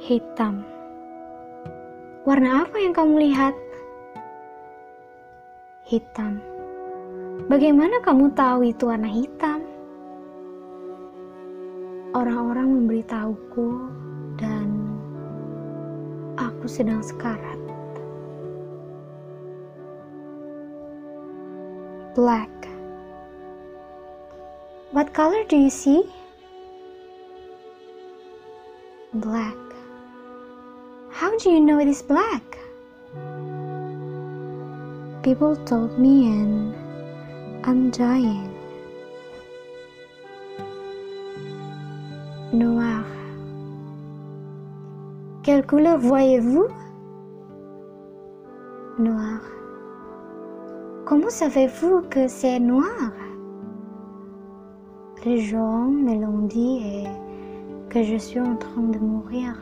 Hitam. Warna apa yang kamu lihat? Hitam. Bagaimana kamu tahu itu warna hitam? Orang-orang memberitahuku dan aku sedang sekarat. Black. What color do you see? Black. How do you know it is black? People told me and I'm dying. Noir. Quelle couleur voyez-vous? Noir. Comment savez-vous que c'est noir? Les gens me l'ont dit et que je suis en train de mourir.